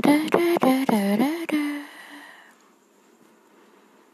da da da da.